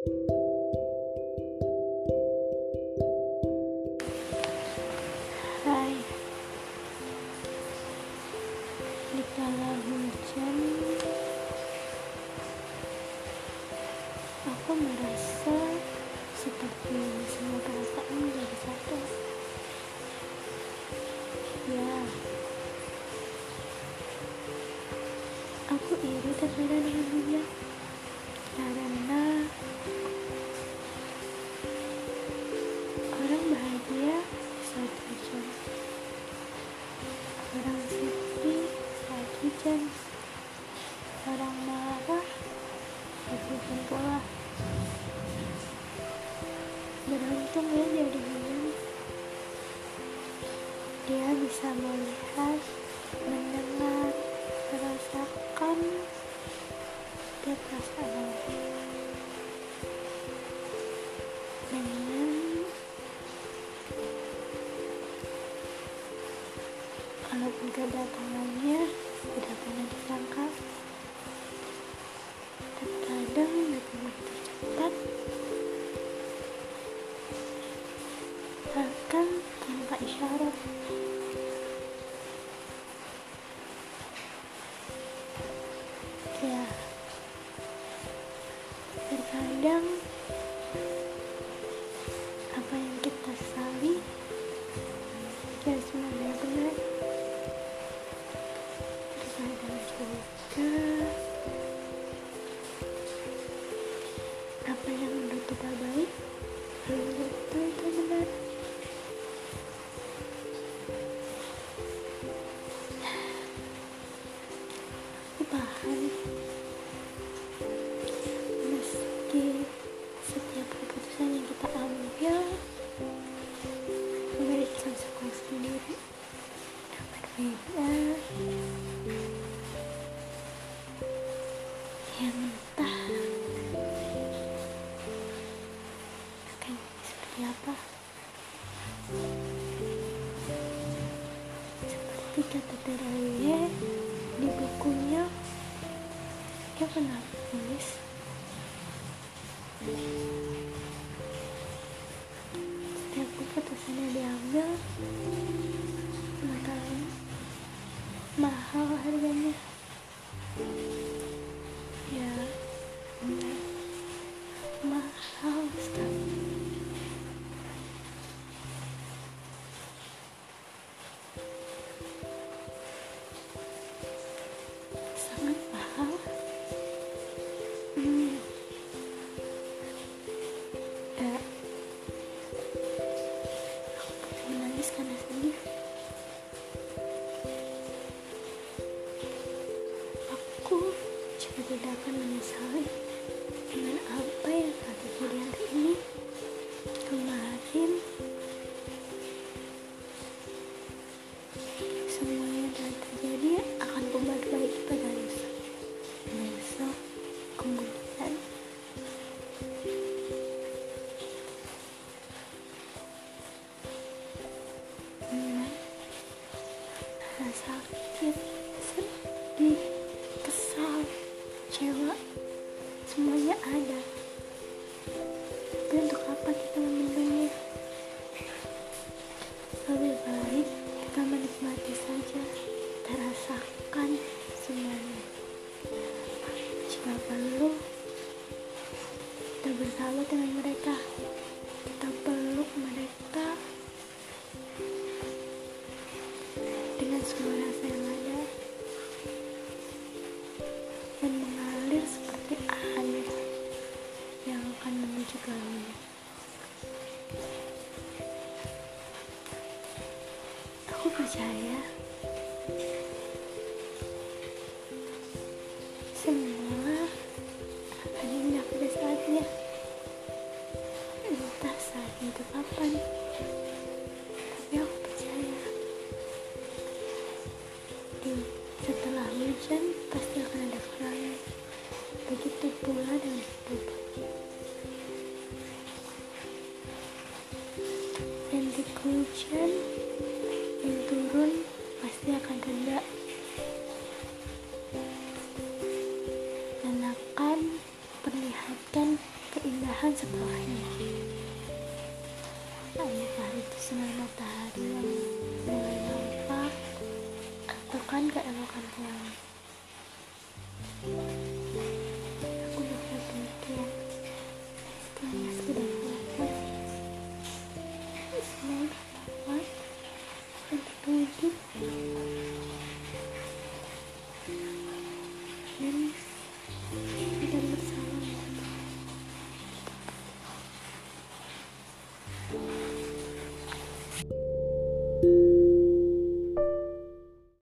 Hai. Di kala hujan Aku merasa Seperti semua perasaan menjadi satu. Ya pula Beruntung ya jadi Dia bisa melihat, mendengar, merasakan setiap perasaan orang dengan walaupun kedatangannya tidak pernah disangka ya. Terkadang apa yang kita sesali ya semuanya benar. Terkadang juga apa yang menurut kita baik belum tentu itu benar berbeda yang entah akan seperti apa seperti kata Teraye di bukunya dia pernah tulis setiap keputusan yang diambil bakalan mahal harganya ya mahal sekali sangat mahal hmm. ya aku juga tidak akan menyesali dengan apa yang telah terjadi hari ini. Kemarin semua kecewa semuanya ada. Tapi untuk apa kita memendamnya lebih baik kita menikmati saja percaya semua akan indah pada saatnya. Entah saatnya itu kapan, tapi aku percaya di setelah hujan pasti akan ada kerangan. Begitu pula dengan hidup. Rintik hujan yang turun pasti akan reda. Dan akan perlihatkan keindahan setelahnya. Apakah itu sinar matahari yang mulai nampak ataukah keelokan pelangi